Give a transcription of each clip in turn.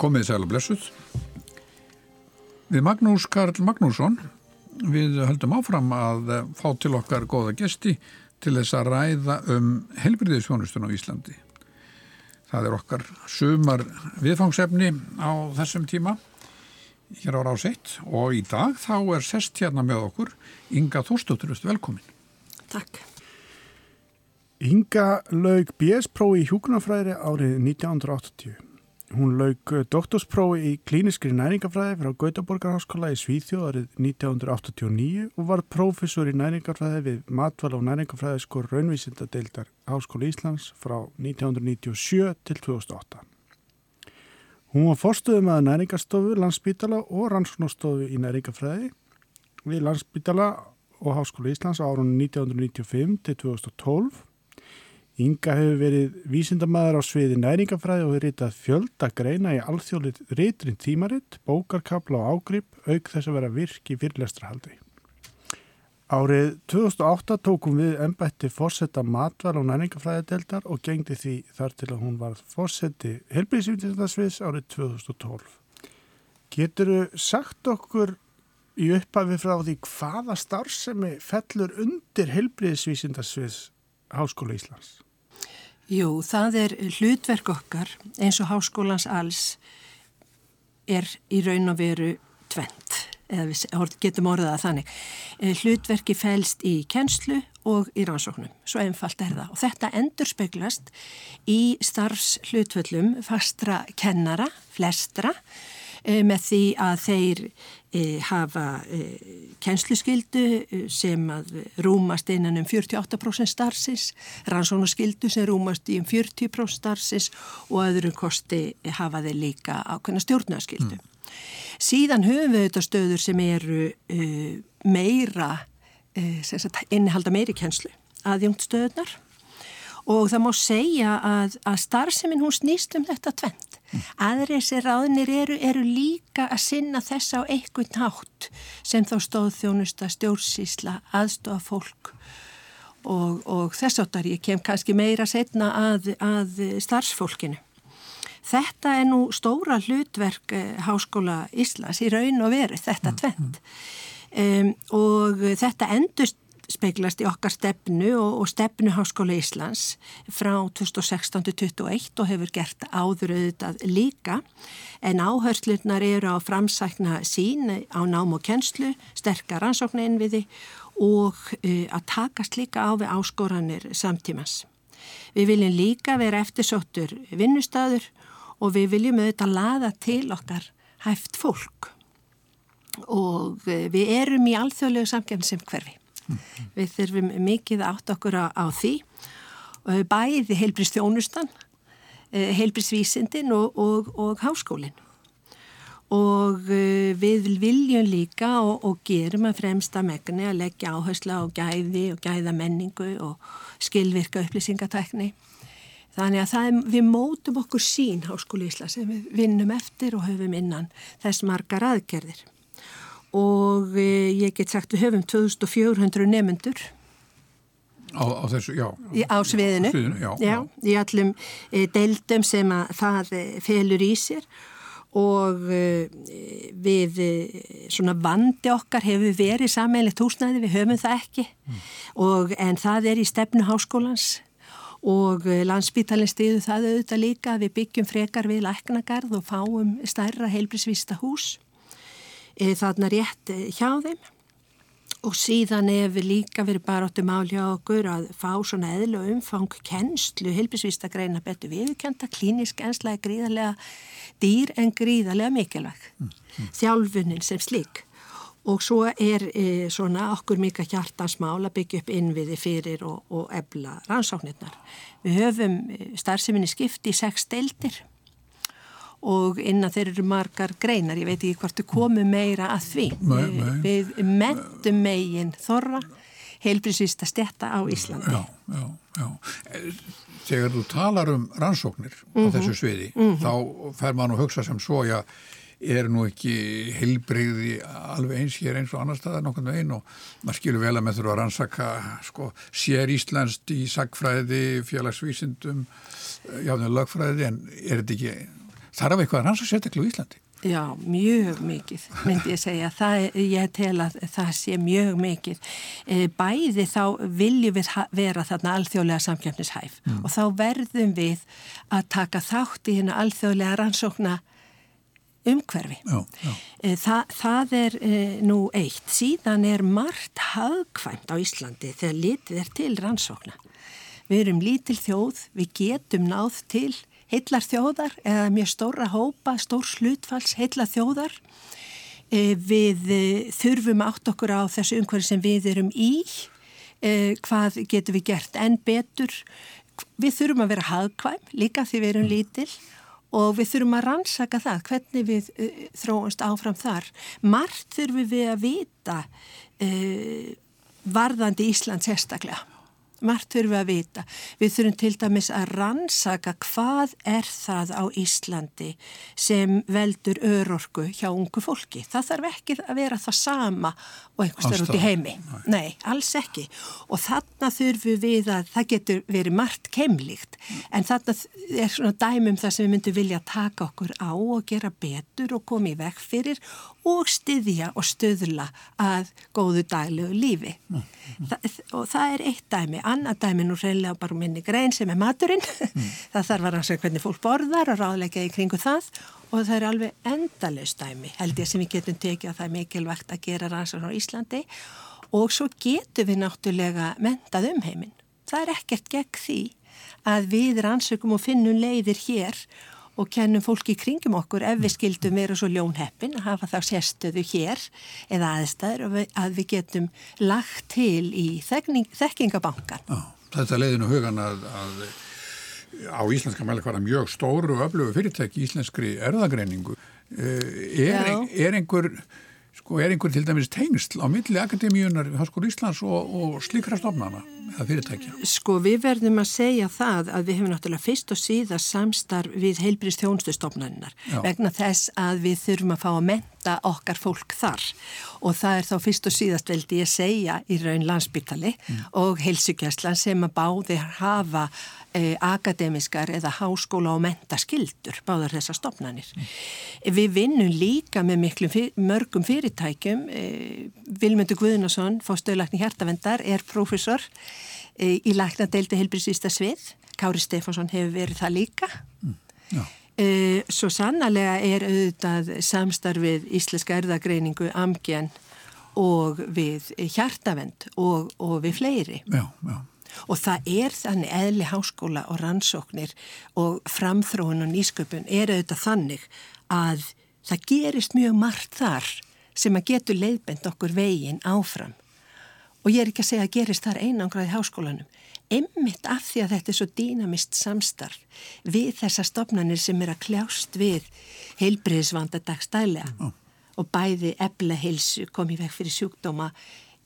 komið sæl og blessuð. Við Magnús Karl Magnússon við höldum áfram að fá til okkar góða gesti til þess að ræða um helbriðisfjónustun á Íslandi. Það er okkar sumar viðfangsefni á þessum tíma hér á rásitt og í dag þá er sest hérna með okkur Inga Þórstótturust, velkomin. Takk. Inga laug BS-prófi í hjúkunarfræðri árið 1980. Hún laug doktorsprófi í klíniskri næringafræði frá Gautaborgarháskóla í Svíþjóðarið 1989 og var prófessor í næringafræði við matval og næringafræði skor raunvísindadeildar Háskóla Íslands frá 1997 til 2008. Hún var fórstuðum að næringastofu, landsbítala og rannsóknastofu í næringafræði við landsbítala og Háskóla Íslands á árunni 1995 til 2012 Inga hefur verið vísindamæðar á sviði næringafræði og hefur ritað fjölda greina í alþjóðlit ritrin tímaritt, bókarkabla og ágrip, auk þess að vera virk í fyrirlestrahaldi. Árið 2008 tókum við ennbætti fórsetta matval og næringafræðadeldar og gengdi því þar til að hún var fórsetti helbriðsvísindarsviðs árið 2012. Getur þú sagt okkur í upphafi frá því hvaða starfsemi fellur undir helbriðsvísindarsviðs Háskóla Íslands? Jú, það er hlutverk okkar eins og háskólans alls er í raun og veru tvent, eða við getum orðað þannig. Eh, hlutverki fælst í kennslu og í rannsóknum, svo einfalt er það. Og þetta endur speglast í starfs hlutföllum fastra kennara, flestra, með því að þeir eh, hafa eh, kennsluskyldu sem að rúmast einan um 48% starfsins, rannsónaskyldu sem rúmast í um 40% starfsins og öðrum kosti hafa þeir líka ákveðna stjórnaskyldu. Mm. Síðan höfum við þetta stöður sem eru meira, innihalda meiri kennslu, aðjónt stöðunar og það má segja að, að starfseminn hún snýst um þetta tvent. Mm. Aðrið sem ráðnir eru, eru líka að sinna þess á einhvern nátt sem þá stóð þjónusta stjórnsísla, aðstofa fólk og, og þess áttar ég kem kannski meira setna að, að starfsfólkinu. Þetta er nú stóra hlutverk eh, Háskóla Íslas í raun og veru, þetta mm, tvent. Um, og þetta endust speglast í okkar stefnu og, og stefnu Háskóla Íslands frá 2016-21 og hefur gert áður auðvitað líka en áhörslurnar eru á framsækna sín á nám og kennslu, sterkar rannsóknu innviði og uh, að takast líka á við áskoranir samtímans. Við viljum líka vera eftirsóttur vinnustæður og við viljum auðvitað laða til okkar hæft fólk og uh, við erum í alþjóðlegu samkefni sem hverfi. Við þurfum mikið átt okkur á, á því og bæði heilbristjónustan, eh, heilbristvísindin og, og, og háskólinn. Og eh, við viljum líka og, og gerum að fremsta megni að leggja áherslu á gæði og gæða menningu og skilvirka upplýsingatekni. Þannig að er, við mótum okkur sín háskóli Ísla sem við vinnum eftir og höfum innan þess margar aðgerðir og e, ég get sagt við höfum 2400 nefnendur á, á þessu, já. Í, á sviðinu, sviðinu já, já, í allum e, deildum sem að það e, felur í sér. Og við svona vandi okkar hefur verið sammeilegt húsnæði, við höfum það ekki. Mm. og, en það er í stefnu háskólans. Og landsbítalinn stiðu það auðvitað líka við byggjum frekar við læknagarð og fáum stærra heilbrísvista hús þarna rétt e, hjá þeim og síðan hefur líka verið bara áttu mál hjá okkur að fá svona eðlu umfang kennslu, helbisvist að greina betur viðkjönda, klínisk ensla er gríðarlega dýr en gríðarlega mikilvæg, mm, mm. þjálfunin sem slik og svo er e, svona okkur mika hjartansmál að byggja upp innviði fyrir og, og ebla rannsóknirnar. Við höfum e, starfseminni skipti í sex deildir og innan þeir eru margar greinar, ég veit ekki hvort þú komu meira að því. Nei, nei. Við mettum megin þorra heilbrísvista stetta á Íslandi. Já, já, já. Þegar þú talar um rannsóknir mm -hmm. á mhm. þessu sviði, mm -hmm. þá fer maður að hugsa sem svo, já, er nú ekki heilbreyði alveg eins hér eins og annar staðar nokkurnu einn og maður skilur vel að með þurfa að rannsaka sko, sér Íslandst í sagfræði, félagsvísindum, jáðinu lögfræði, en er þetta ekki þarf eitthvað ranns að setja ekki á Íslandi? Já, mjög mikið, myndi ég segja. Það, ég tel að það sé mjög mikið. E, bæði þá viljum við vera þarna alþjóðlega samkjöfnishæf mm. og þá verðum við að taka þátt í hérna alþjóðlega rannsókna umhverfi. Já, já. E, Þa, það er e, nú eitt. Síðan er margt hagkvæmt á Íslandi þegar litið er til rannsókna. Við erum lítil þjóð, við getum náð til heillar þjóðar eða mjög stóra hópa, stór slutfalls heillar þjóðar. E, við e, þurfum átt okkur á þessu umhverju sem við erum í, e, hvað getum við gert enn betur. Við þurfum að vera hagkvæm líka því við erum lítil og við þurfum að rannsaka það, hvernig við þróumst áfram þar. Margt þurfum við að vita varðandi Ísland sérstaklega margt þurfum við að vita. Við þurfum til dæmis að rannsaka hvað er það á Íslandi sem veldur örorku hjá ungu fólki. Það þarf ekki að vera það sama og einhverstað út í heimi. Nei. Nei, alls ekki. Og þarna þurfum við að, það getur verið margt keimlíkt, en þarna er svona dæmum það sem við myndum vilja taka okkur á og gera betur og koma í vekk fyrir og styðja og stöðla að góðu daglegu lífi. Mm. Þa, og það er eitt dæmi. Annað dæmi nú reynilega bara minni grein sem er maturinn. Mm. það þarf að rannsaka hvernig fólk borðar og ráðleika í kringu það og það er alveg endalust dæmi held ég sem við getum tekið að það er mikilvægt að gera rannsaka á Íslandi og svo getum við náttúrulega mentað um heiminn. Það er ekkert gegn því að við rannsökum og finnum leiðir hér og kennum fólki kringum okkur ef við skildum vera svo ljónheppin að hafa þá sérstöðu hér eða aðstæður að við getum lagt til í þekkingabankan. Já, þetta leiðinu hugan að, að á íslenska mælikvara mjög stóru og öflugu fyrirtæki íslenskri erðagreiningu. Eh, er, er einhver Sko er einhver til dæmis tengsl á milli Akademíunar, Háskóru Íslands og, og slíkra stofnana eða fyrirtækja? Sko við verðum að segja það að við hefum náttúrulega fyrst og síðast samstarf við heilbrist þjónustustofnaninnar vegna þess að við þurfum að fá að menta okkar fólk þar og það er þá fyrst og síðast veldi ég segja í raun landsbytali mm. og heilsugjastlan sem að báði hafa eh, akademiskar eða háskóla og mentaskildur báðar þessar stofnanir. Mm. Við vinnum líka með miklum fyr, mörgum fyrirtækjum. Eh, Vilmundur Guðnason, fórstöðulækning hjartavendar, er profesor eh, í læknadeildi helbriðsvista svið. Kári Stefánsson hefur verið það líka. Mm. Eh, svo sannlega er auðvitað samstarfið Íslenska erðagreiningu Amgen og við hjartavend og, og við fleiri. Já, já. Og það er þannig eðli háskóla og rannsóknir og framþróun og nýsköpun er auðvitað þannig að það gerist mjög margt þar sem að getur leiðbend okkur veginn áfram. Og ég er ekki að segja að gerist þar einangraði háskólanum. Emmitt af því að þetta er svo dýnamist samstarf við þessa stopnarnir sem er að kljást við heilbriðisvanda dagstælega mm. og bæði ebla heilsu komið vekk fyrir sjúkdóma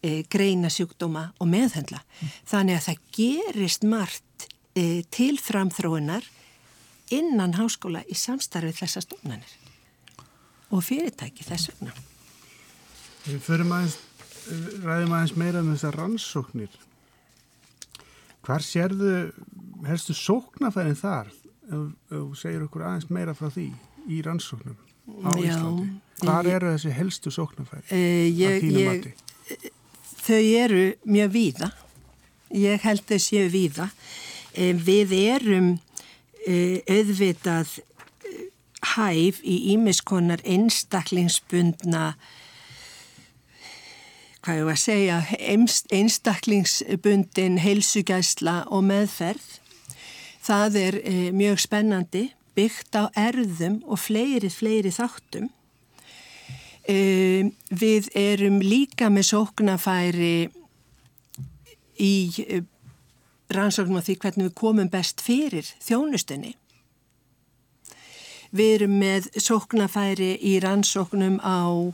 e, greina sjúkdóma og meðhendla. Mm. Þannig að það gerist margt e, til framþróunar innan háskóla í samstarfið þessar stofnanir og fyrirtæki þess vegna. Við förum aðeins, ræðum aðeins meira um þessar rannsóknir. Hvar sérðu helstu sóknafærin þar? Ef þú segir okkur aðeins meira frá því í rannsóknum á Já, Íslandi. Hvar ég, eru þessi helstu sóknafæri uh, ég, að þínu mati? Þau eru mjög víða. Ég held þau séu víða. Við erum auðvitað hæf í ímiskonar einstaklingsbundna hvað ég var að segja, einstaklingsbundin heilsugæsla og meðferð. Það er mjög spennandi, byggt á erðum og fleiri, fleiri þáttum. Uh, við erum líka með sóknafæri í uh, rannsóknum á því hvernig við komum best fyrir þjónustunni. Við erum með sóknafæri í rannsóknum á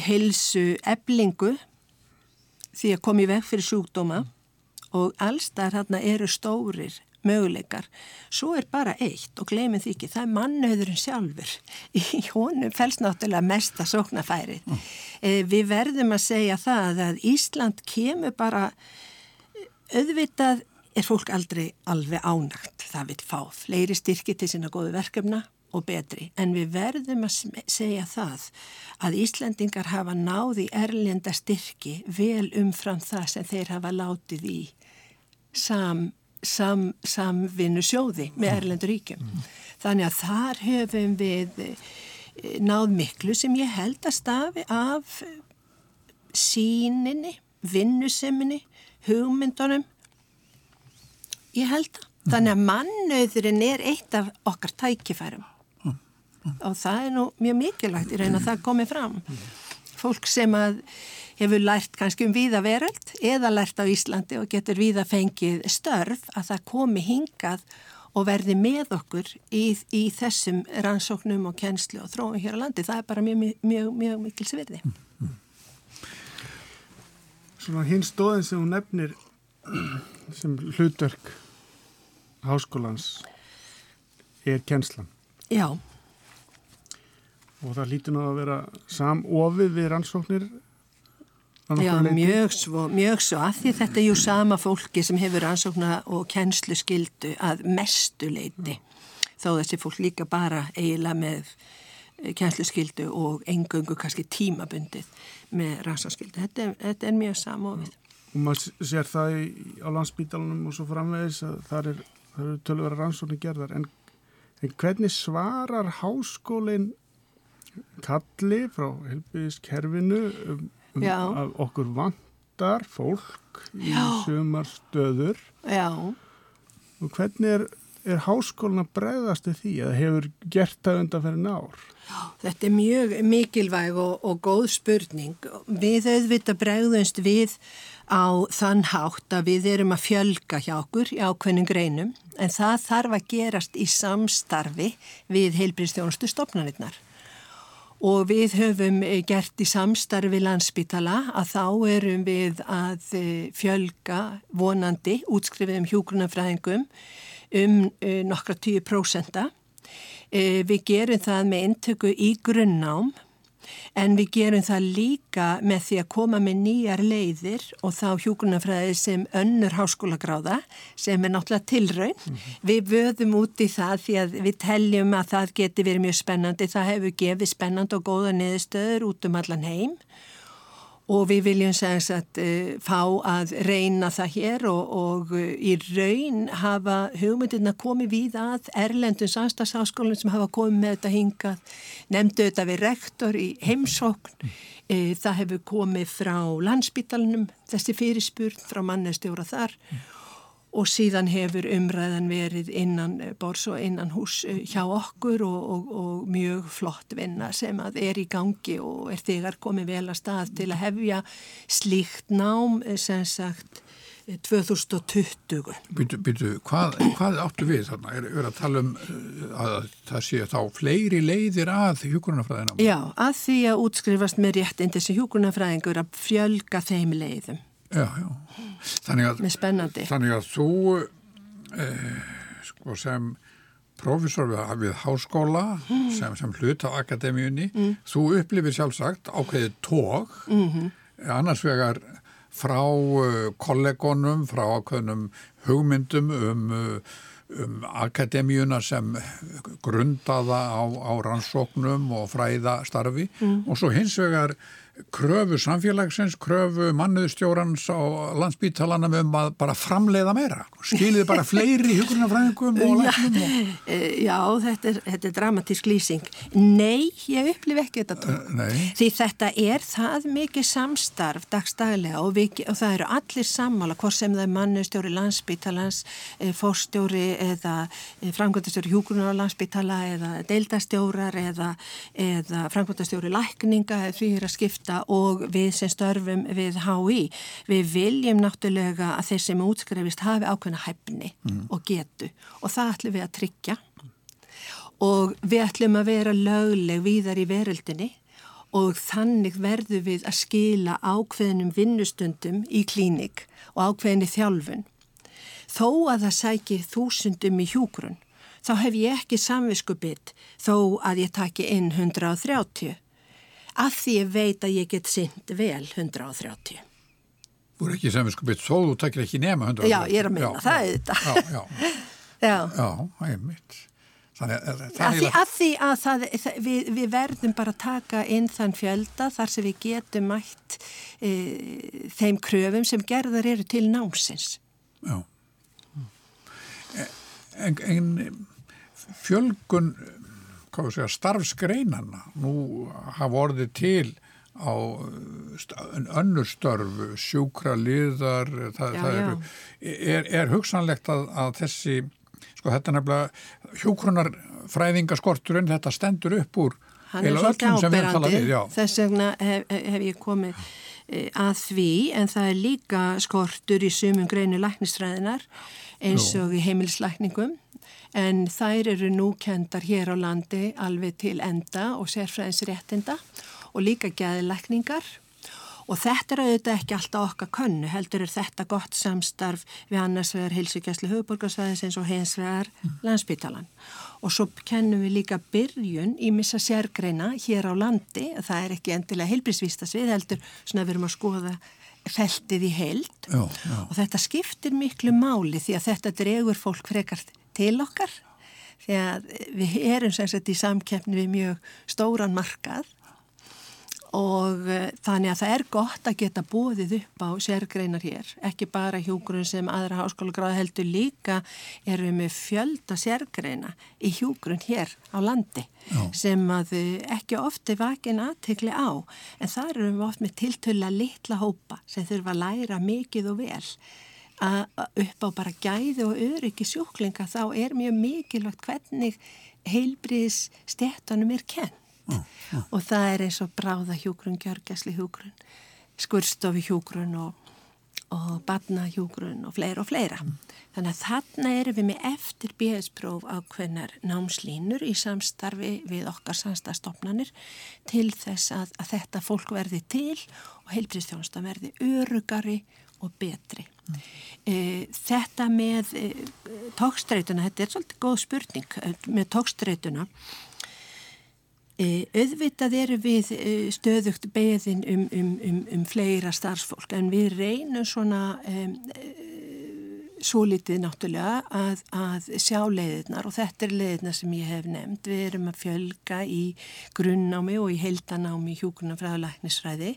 helsu eblingu því að komi veg fyrir sjúkdóma og allstar hérna eru stórir möguleikar. Svo er bara eitt og gleymið því ekki, það er mannöðurinn sjálfur. Í honum fælst náttúrulega mesta sóknafærið. Mm. Við verðum að segja það að Ísland kemur bara auðvitað er fólk aldrei alveg ánægt. Það vil fá fleiri styrki til sína góðu verkefna og betri. En við verðum að segja það að Íslandingar hafa náði erlenda styrki vel umfram það sem þeir hafa látið í sam, sam, samvinnu sjóði með erlendur ríkjum. Mm. Þannig að þar höfum við eh, náð miklu sem ég held að stafi af síninni, vinnuseminni, hugmyndunum. Ég held það. Þannig að mannauðurinn er eitt af okkar tækifærum og það er nú mjög mikilvægt í raun að það komi fram fólk sem að hefur lært kannski um víða veröld eða lært á Íslandi og getur víða fengið störf að það komi hingað og verði með okkur í, í þessum rannsóknum og kennslu og þróum hér á landi. Það er bara mjög, mjög, mjög mikil svirði. Svona hinn stóðin sem hún nefnir sem hlutverk háskólans er kennslan. Já og það lítur nú að vera samofið við rannsóknir Já, mjög svo, mjög svo. Af því þetta er ju sama fólki sem hefur rannsókna og kennslu skildu að mestu leiti þó þessi fólk líka bara eiginlega með eh, kennslu skildu og engöngu kannski tímabundið með rannsóknskildu þetta, þetta er mjög samofið. Og maður sér það í, á landsbítalunum og svo framvegis að það er, er tölvara rannsóknir gerðar. En, en hvernig svarar háskólinn kalli frá helbiðiskerfinu um, um að okkur vantar fólk í sumar stöður Já. og hvernig er, er háskólinn að bregðast því að hefur gert það undan fyrir nár? Þetta er mjög mikilvæg og, og góð spurning. Við auðvitað bregðumst við á þann hátt að við erum að fjölga hjá okkur í ákveðnum greinum en það þarf að gerast í samstarfi við heilbríðstjónustu stopnarinnar og við höfum eh, gert í samstarfi landsbytala að þá erum við að eh, fjölga vonandi útskrifiðum hjógrunafræðingum um eh, nokkra 10%. Við gerum það með intöku í grunnám En við gerum það líka með því að koma með nýjar leiðir og þá hjókunarfræði sem önnur háskólagráða sem er náttúrulega tilraun. Mm -hmm. Við vöðum út í það því að við telljum að það geti verið mjög spennandi. Það hefur gefið spennand og góða niðurstöður út um allan heim og við viljum segja að uh, fá að reyna það hér og, og uh, í raun hafa hugmyndirna komið við að Erlendun samstagsháskólinn sem hafa komið með þetta hingað, nefndu þetta við rektor í heimsókn, uh, það hefur komið frá landsbítalunum, þessi fyrirspurn frá mannestjóra þar. mm og síðan hefur umræðan verið innan eh, bors og innan hús eh, hjá okkur og, og, og mjög flott vinna sem að er í gangi og er þegar komið vel að stað til að hefja slíkt nám eh, sem sagt 2020. Býtu, býtu, hvað, hvað áttu við þarna? Er, er að tala um að það sé þá fleiri leiðir að hjókunarfræðina? Já, að því að útskrifast með rétt inn þessi hjókunarfræðingur að fjölga þeim leiðum. Já, já. Þannig að, með spennandi. Þannig að þú eh, sko sem profesor við, við háskóla mm. sem, sem hlut á akademíunni mm. þú upplifir sjálfsagt ákveðið tók mm -hmm. annars vegar frá uh, kollegonum, frá ákveðnum hugmyndum um, uh, um akademíuna sem grundaða á, á rannsóknum og fræðastarfi mm. og svo hins vegar kröfu samfélagsins, kröfu mannuðstjórans á landsbítalanum um að bara framleiða meira. Skilið bara fleiri hugurnafræðingum og læknum og... E, já, þetta er, þetta er dramatísk lýsing. Nei, ég upplif ekki þetta uh, því þetta er það mikið samstarf dagstaglega og, við, og það eru allir sammála hvort sem það er mannuðstjóri landsbítalans e, fórstjóri eða framkvæmtastjóri hugurnar á landsbítala eða deildastjórar eða, eða framkvæmtastjóri lækninga eða því að skipta skipta og við sem störfum við HÍ. Við viljum náttúrulega að þeir sem útskrefist hafi ákveðna hæfni mm. og getu og það ætlum við að tryggja og við ætlum að vera lögleg víðar í veröldinni og þannig verðum við að skila ákveðnum vinnustundum í klínik og ákveðinni þjálfun. Þó að það sæki þúsundum í hjúgrunn, þá hef ég ekki samviskubitt þó að ég taki inn 130 af því ég veit að ég get synd vel 130. Þú er ekki sem við skupið þó þú takir ekki nema 100 Já, ég er að minna, það þetta. Já, já, Já. já, það er mitt. Þannig að Að því að, því að það, það, við, við verðum bara að taka inn þann fjölda þar sem við getum mætt e, þeim kröfum sem gerðar eru til námsins. Já. En, en fjölgun, segja, starfsgreinana, nú hafa orðið til á st- önnur störf, sjúkra liðar, það, Já, það eru, er, er hugsanlegt að, að þessi, sko þetta er nefnilega hjúkrunarfræðingaskorturinn, þetta stendur upp úr svolítið öllum sem við tala áberandi, við, já. þess vegna hef, hef ég komið eh, að því en það er líka skortur í sumum greinu læknistræðinar eins og í heimilislækningum en þær eru nú kendar hér á landi alveg til enda og sérfræðinsréttinda og líka gæðilækningar og þetta er auðvitað ekki alltaf okkar könnu heldur er þetta gott samstarf við annars vegar heilsugjastlu höfuborgarsvæðins og hins vegar landsbytalan og svo kennum við líka byrjun í missa sérgreina hér á landi. Það er ekki endilega heilbrísvistas við heldur svona við erum að skoða feltið í heild. Já, já. og þetta skiptir miklu máli því að þetta dregur fólk frekar til okkar. Því að við erum sagt í samkeppni við mjög stóran markað og uh, þannig að það er gott að geta bóðið upp á sérgreinar hér, ekki bara hjúgrun sem aðra háskóla gráði heldur líka erum við með fjölda sérgreina í hjúgrun hér á landi Já. sem að uh, ekki ofti vakin aðtegli á. En þar erum við oft með tiltöla litla hópa sem þurfa að læra mikið og vel upp á bara gæði og öryggi sjúklinga þá er mjög mikilvægt hvernig heilbriðis stéttanum er kent og það er eins og bráða hjúgrun, gjörgjæsli hjúgrun, skurstofi hjúgrun og, og badna hjúgrun og fleira og fleira. Þannig að þarna erum við með eftir BS-próf ákveðnar námslínur í samstarfi við okkar samstafstofnanir til þess að, að þetta fólk verði til og heilbriðstjónsta verði örugari og betri. E, þetta með e, tókstreituna, þetta er svolítið góð spurning e, með tókstreituna E, auðvitað eru við stöðugt beðin um, um, um, um fleira starfsfólk en við reynum svona svo litið náttúrulega að, að sjá leiðirnar og þetta er leiðirnar sem ég hef nefnd. Við erum að fjölga í grunnámi og í heildanámi í hjúkunarfræðulæknisfræði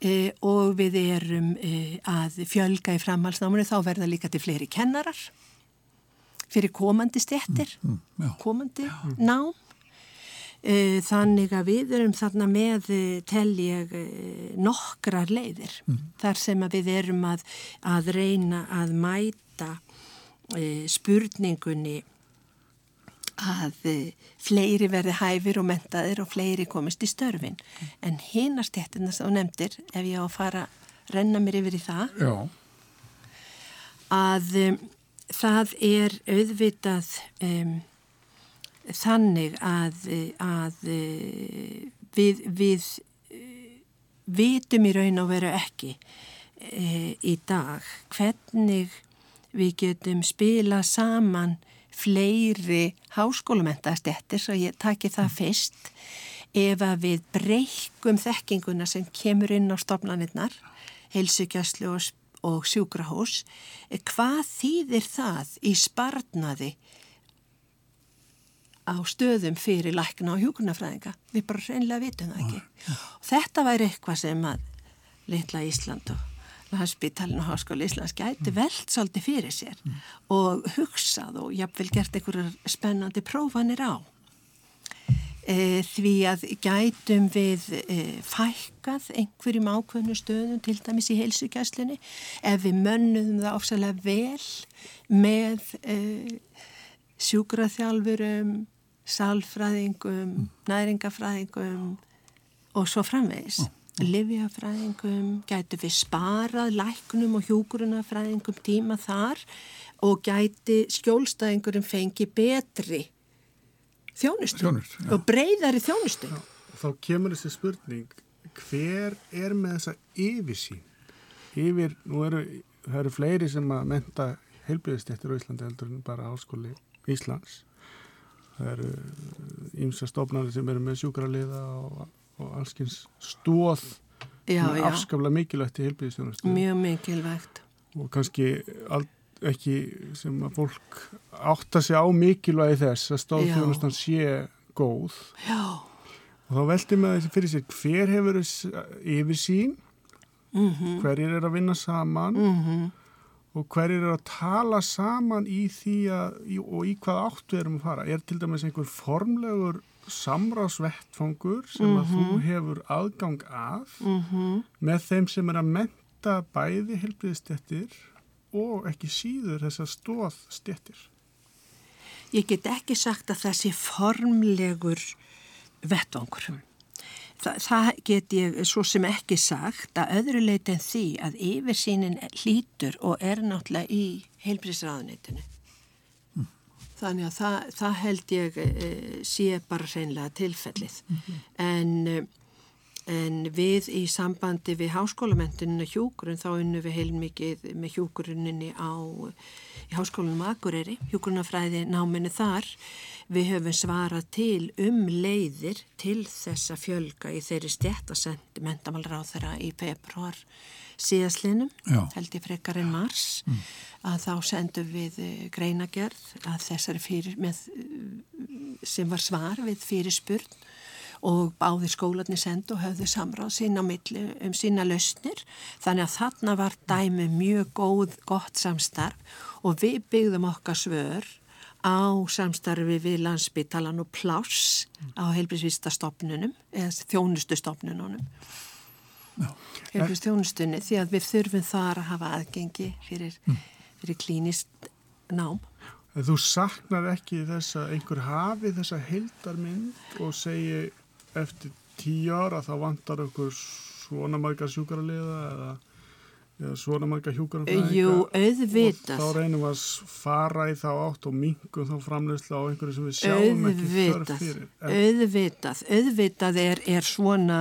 e, og við erum e, að fjölga í framhalsnáminu þá verða líka til fleiri kennarar fyrir komandi stettir, Mm, já. komandi nám. Eh, Þannig að við erum þarna með, eh, tel ég, eh, nokkrar leiðir þar sem að við erum að, að reyna að mæta eh, spurningunni að eh, fleiri verði hæfir og mentaðir og fleiri komist í störfin. En hinastéttina sem þú nefndir, ef ég á að fara að renna mér yfir í það, Já, að um, það er auðvitað um, þannig að, að við, við vitum í raun og veru ekki uh, í dag hvernig við getum spila saman fleiri háskólamentaðstettir svo ég taki það fyrst. Ef að við breykum þekkinguna sem kemur inn á stofnanirnar heilsugjastlu og, og sjúkrahús hvað þýðir það í sparnaði á stöðum fyrir lækna og hjúkunarfræðinga við bara reynlega vitum það ekki. Og þetta væri eitthvað sem að litla Ísland og Landsbytalinn og Háskóli Íslands gæti velt svolítið fyrir sér og hugsað og jafnvel gert einhverjar spennandi prófanir á. E, því að gætum við e, fækkað einhverjum ákveðnu stöðum til dæmis í heilsugæslinni ef við mönnum það ofsalega vel með e, sjúkraþjálfurum, sálfræðingum, næringafræðingum og svo framvegis. Livjafræðingum, gætu við sparað læknum og hjúgrunafræðingum tíma þar og gæti skjólstæðingurum fengi betri þjónustu Þjónustu, já. og breyðari þjónustu. Þá kemur þessi spurning, hver er með þessa yfirsýn? Yfir, nú eru, það eru fleiri sem að menta heilbriðistettir á Íslandi heldur en bara áskóli Íslands. Það eru ímsa stofnarnir sem eru með sjúkraliða og, og allskins stóð Það er já. afskaplega mikilvægt í heilbíðistjónustu Mjög mikilvægt. og kannski ekki sem að fólk átta sig á mikilvægi þess að stáðþjónustan sé góð Já. og þá velti með þessi fyrir sér hver hefur þess yfir sín Mm hverjir er að vinna saman -hmm. og hverjir er að tala saman í því að, og í hvað áttu erum að fara er til dæmis einhver formlegur samráðsvettfangur sem að þú hefur aðgang að Mm með þeim sem er að menta bæði helbriðstjettir og ekki síður þessar stóðstjettir. Ég get ekki sagt að það sé formlegur vettvangur. Þa, það get ég svo sem ekki sagt að öðru leiti en því að yfirsýnin hlýtur og er náttúrulega í heilbrísraðunitinu. Þannig að það, það held ég e, sé bara hreinlega tilfellið. En, e, en við í sambandi við háskólamentinu hjúkurinn þá unnum við heilmikið með hjúkurinninni á í háskólanum Akureyri, hjúkurnafræði náminu þar. Við höfum svarað til um leiðir til þess að fjölga í þeirri stjættasendi mentamálra á þeirra í februar síðaslinum, held ég frekar en mars, að þá sendum við greinagerð að þessari fyrir, með, sem var svar við fyrirspurn og báðir skólanir sendu og höfðu samráð sín á milli um sína lausnir. Þannig að þarna var dæmi mjög góð, gott samstarf og við byggðum okkar svör á samstarfi við landsbytalan og pláss á heilbrísvista stopnunum eða þjónustu stopnununum. Heilbrís þjónustunni því að við þurfum þar að hafa aðgengi fyrir, fyrir klínist nám. Þú saknar ekki þess að einhver hafi þessa heildarmynd og segi eftir tíu ára þá vantar okkur svona marga sjúkaraliða eða, eða svona marga hjúkarafræðinga. Jú, Og þá reynum við að fara í þá átt og mingum þá framleysla á einhverju sem við sjáum ekki Auðvitað, fyrir. En, auðvitað, auðvitað er, er svona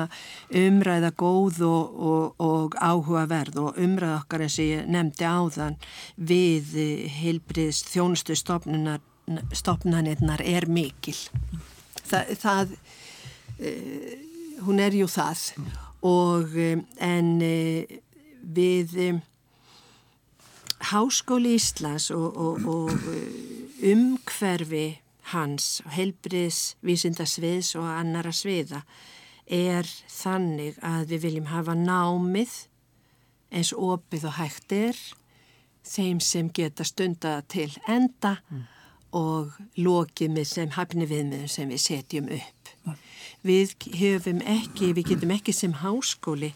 umræða góð og, og, og áhugaverð og umræða okkar eins og ég nefndi áðan við heilbriðs þjónustu stopnunar, stopnanirnar er mikil. Þa, það, hún er jú það og um, en uh, við Háskóli Íslands og, og, og umhverfi hans, heilbriðs, vísindasviðs og annara sviða er þannig að við viljum hafa námið eins opið og hægt er þeim sem geta stunda til enda og lokið með sem hafni viðmiðum sem við setjum upp. Við höfum ekki, við getum ekki sem háskóli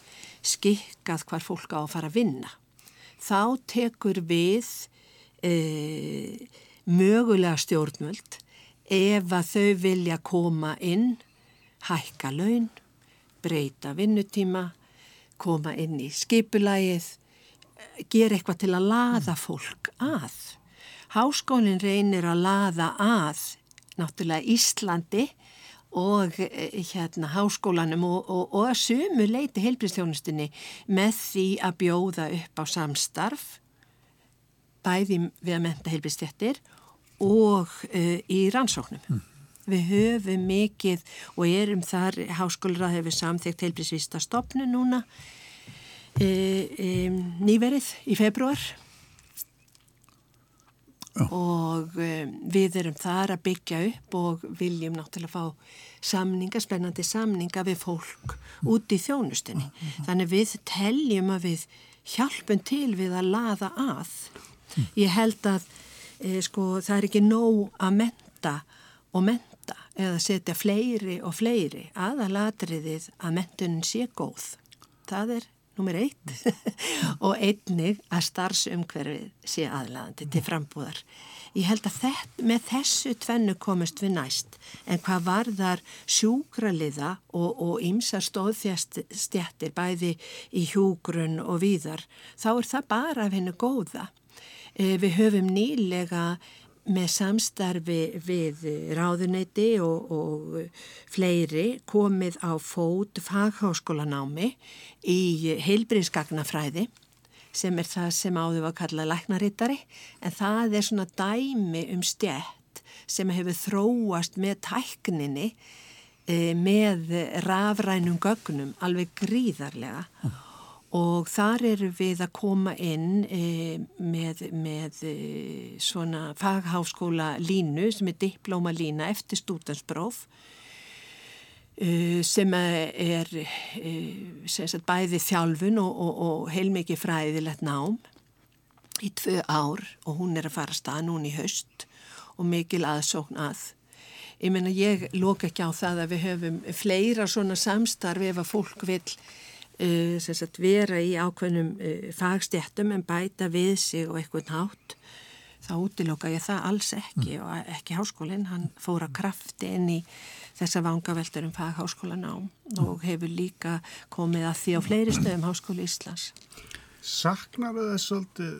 skikkað hvar fólk á að fara að vinna. Þá tekur við e, mögulega stjórnmöld ef að þau vilja koma inn, hækka laun, breyta vinnutíma, koma inn í skipulægið, gera eitthvað til að laða fólk að. Háskólinn reynir að laða að náttúrulega Íslandi og eh, hérna háskólanum og, og, og að sumu leiti heilbristjónustinni með því að bjóða upp á samstarf bæði við að menta heilbristjættir og uh, í rannsóknum. Við höfum mikið og erum þar, háskólar hefur samþygt heilbrísvista stopnu núna e, e, nýverið í februar Já. og e, við erum þar að byggja upp og viljum náttúrulega fá samninga, spennandi samninga við fólk út í þjónustinni. Þannig við teljum að við hjálpum til við að laða að. Ég held að e, sko, það er ekki nóg að menta og menta eða setja fleiri og fleiri aðalatriðið að mentunin sé góð. Það er nummer eitt og einnig að starfsumhverfið sé aðlaðandi til frambúðar. Ég held að þett, með þessu tvennu komist við næst en hvað varðar sjúkraliða og ýmsa stóðfjastjættir bæði í hjúgrun og víðar þá er það bara af hennu góða. Eh, Við höfum nýlega með samstarfi við ráðuneyti og, og fleiri komið á fót fagháskólanámi í heilbriðsgagnafræði sem er það sem áður var að kalla læknarittari en það er svona dæmi um stjætt sem hefur þróast með tækninni e, með rafrænum gögnum alveg gríðarlega. Og þar eru við að koma inn e, með, með e, svona fagháskóla línu sem er diplóma lína eftir stúdanspróf sem er sem sagt, bæði þjálfun og, og, og heilmikið fræðilegt nám í tvö ár og hún er að fara stað núni í haust og mikil aðsókn að. Ég menna ég lók ekki á það að við höfum fleira svona samstarfi ef að fólk vil sagt, vera í ákveðnum uh, fagstjættum en bæta við sig og eitthvað nátt þá útilóka ég það alls ekki mm. og ekki háskólinn, hann fór að krafti inn í þessa vangaveltur um fagháskólanám mm. og hefur líka komið að því á fleiri stöðum Háskóli Íslands. Saknar það svolítið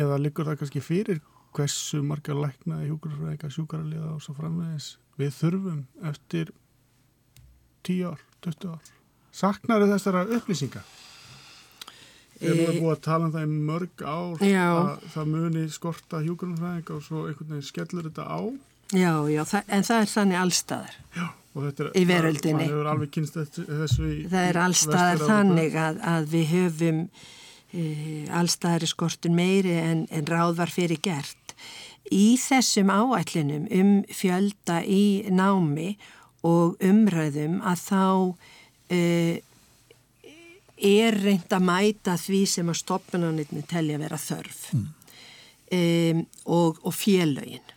eða liggur það kannski fyrir hversu margar lækna í hjúkurfræðika sjúkaraliða og svo framvegis við þurfum eftir 10 ár, 20 ár. Saknar þessara upplýsingar? Við erum búið að tala um það í mörg ár Já. að það muni skorta hjúkurfræðika og svo einhvern veginn skellur þetta á Já, já, það, en það er þannig allstaðar já, er, í veröldinni. Það, þessu í, það er allstaðar þannig að, að við höfum e, allstaðar í skortun meiri en, en ráð var fyrir gert. Í þessum áætlinum um fjölda í námi og umröðum að þá er reynd að mæta því sem að stoppunarnitni telja vera þörf. Mm. e, og, og félögin.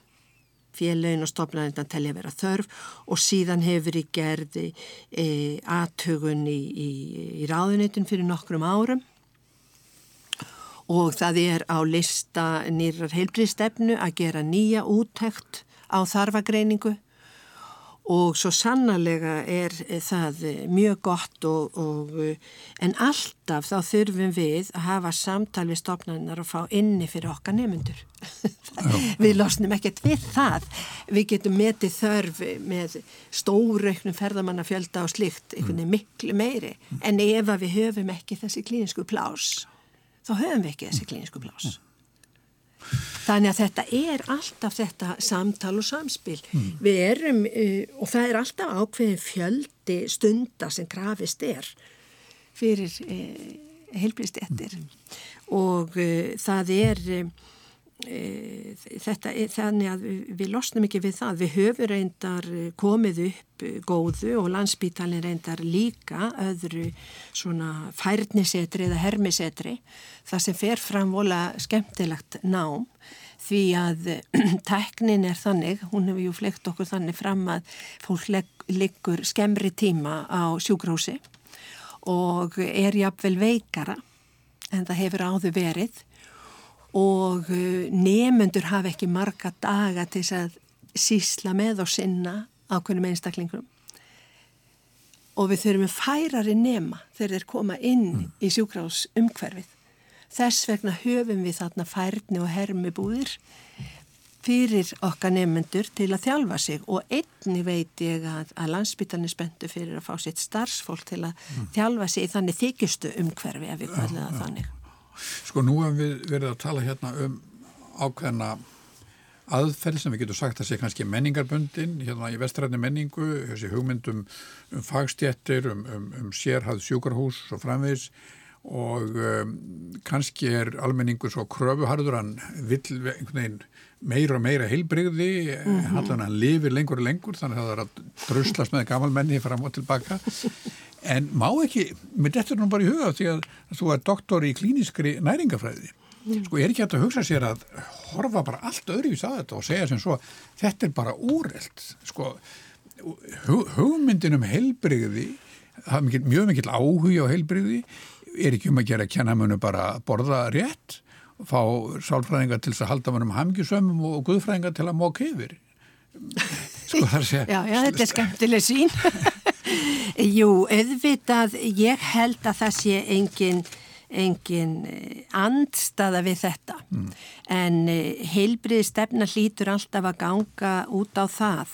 Félagin og stofnarinn telja vera þörf og síðan hefur í gerði e, aðtögun í, í, í ráðunitin fyrir nokkrum árum. Og það er á lista nýrar heilbríðstefnu að gera nýja úttækt á þarfagreiningu og svo sannarlega er það mjög gott og, og en alltaf þá þurfum við að hafa samtal við stofnarnar og fá inni fyrir okkar nefnundur við losnum ekkert við það. Við getum metið þörf með stórauknum ferðamannafjölda og slikt einhvern veginn miklu meiri. En ef við höfum ekki þessi klínisku plás þá höfum við ekki þessi klínisku plás Þannig að þetta er alltaf þetta samtal og samspil. Mm. Við erum, uh, og það er alltaf ákveðin fjöldi stunda sem grafist er fyrir uh, heilbrist ettir mm. og uh, það er E, þetta er þannig að við losnum ekki við það, við höfum reyndar komið upp góðu og landsbítalinn reyndar líka öðru svona færnisetri eða hermisetri það sem fer fram vola skemmtilegt nám því að teknin er þannig, hún hefur jú fleikt okkur þannig fram að fólk liggur skemmri tíma á sjúgrósi og er jafnvel veikara en það hefur áður verið og uh, nefnendur hafa ekki marga daga til að sísla með og sinna ákveðnum einstaklingum og við þurfum færari nema þegar þeir koma inn mm. í sjúkrás umhverfið. Þess vegna höfum við þarna færni og hermi búðir fyrir okkar nefnendur til að þjálfa sig og einni veit ég að, að landsbytarnir spöndu fyrir að fá sitt starfsfólk til að mm. þjálfa sig í þannig þykistu umhverfi ef við kvæðum það þannig. Sko nú hefum við verið að tala hérna um ákveðna aðferð sem við getum sagt að sé kannski menningarbundin hérna í vestræðni menningu, þessi hugmyndum um fagstjettir, um, um, um sérhæð sjúkarhús og framvegis og um, kannski er almenningu svo kröfuharður hann vill veginn meira og meira heilbrigði, mm -hmm. hann lifir lengur og lengur þannig að það er að druslast með gamalmenni fram og tilbaka en má ekki, með þetta er nú bara í huga því að þú er doktor í klíniskri næringafræði mm. sko er ekki hægt að hugsa sér að horfa bara allt öðruvís að þetta og segja sem svo þetta er bara úrelt sko hugmyndin um heilbrigði það er mikil, mjög mikil áhuga á heilbrigði er ekki um að gera kennamönu bara borða rétt fá sálfræðingar til að halda mannum hamgjusömmum og guðfræðingar til að móka yfir. Sko þar sé Já, já, þetta er skemmtileg sín Jú, auðvitað, ég held að það sé engin, engin eh, andstaða við þetta. Mm. en eh, heilbrið stefna hlýtur alltaf að ganga út á það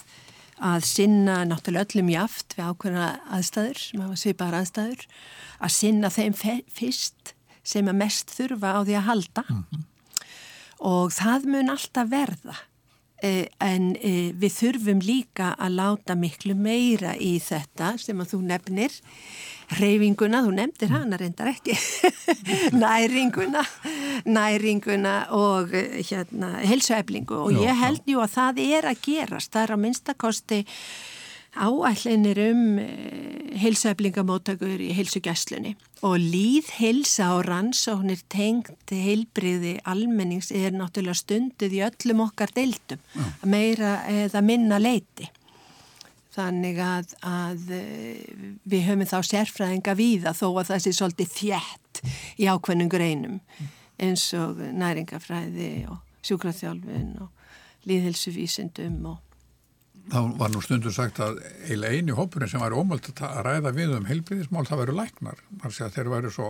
að sinna náttúrulega öllum jaft við ákveðna aðstæður, sem hafa svipar aðstæður, að sinna þeim fyrst sem að mest þurfa á því að halda mm -hmm. og það mun alltaf verða Eh, en eh, við þurfum líka að láta miklu meira í þetta sem að þú nefnir reyfinguna, þú nefndir hana reyndar ekki. Næringuna næringuna og eh, hérna, helsueflingu og ég held jú að það er að gerast. Það er að minnstakosti áætlinir um eh, heilsueflingamóttakur í heilsugjastlunni og líð heilsa og rannsóknir tengt heilbriði almennings er náttúrulega stundið í öllum okkar deildum, meira eða minna leiti. Þannig að, að eh, við höfum þá sérfræðinga víða þó að það sé svolítið þjætt í ákveðnum greinum. Eins og næringafræði og sjúkraþjálfun og líðhelsuvísindum og þá var nú stundur sagt að eila eini hópurinn sem var ómöld að ræða við um heilbríðismál það veru læknar. Þeir voru svo,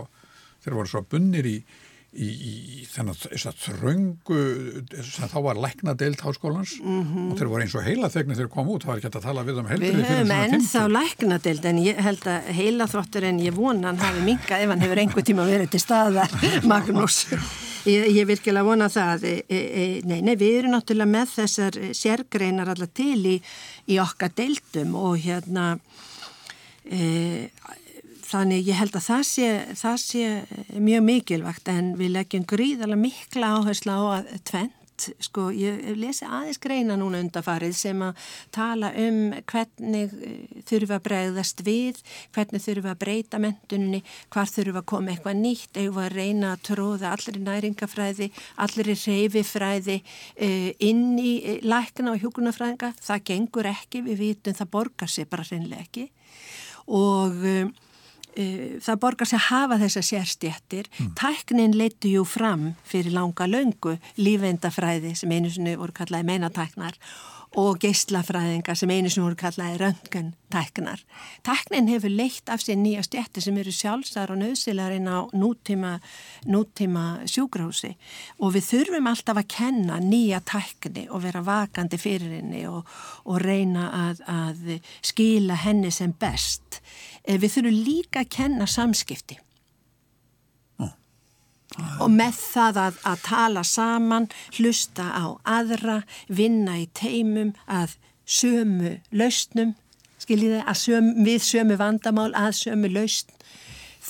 svo bunnir í, í, í þess að þröngu sem þá var læknadeild háskólans. Mm -hmm. og þeir voru eins og heila þegar þeir kom út það var ekki að tala við um heilbríði Við höfum ennþá læknadeild en ég held að heila þróttur en ég vona hann hafi minkað ef hann hefur einhver tíma verið til staðar Magnús. Ég, ég virkilega vona það, e, e, e, nei, nei, við erum náttúrulega með þessar sérgreinar alltaf til í, í okkar deildum og hérna, e, þannig ég held að það sé, það sé mjög mikilvægt en við leggjum gríðarlega mikla áherslu á að tvenn sko, ég lesi aðeins greina núna undafarið sem að tala um hvernig eh, þurfa að bregðast við, hvernig þurfa að breyta mentuninni, hvar þurfa að koma eitthvað nýtt, eða að reyna að tróða allir næringafræði, allir reyfifræði uh, inn í eh, lækna og hjókunafræðinga, það gengur ekki, við vitum það borgar sér bara reynlega ekki. Og Eh, það borgar sér að hafa þessa sérstjættir mm. tæknin leitu jú fram fyrir langa löngu lífendafræði sem einu sinni voru kallaði meinatæknar og geyslafræðingar sem einu sinni voru kallaði röntgentæknar. Tæknin hefur leitt af sér nýja stjættir sem eru sjálfsar og nöðsilarinn á nútíma, nútíma sjúgrási og við þurfum alltaf að kenna nýja tækni og vera vakandi fyrir henni og, og reyna að, að skila henni sem best. Eh, við þurfum líka að kenna samskipti oh. og með það að, að tala saman, hlusta á aðra, vinna í teimum að sömu lausnum, skiljiði, að söm, við sömu vandamál að sömu lausn.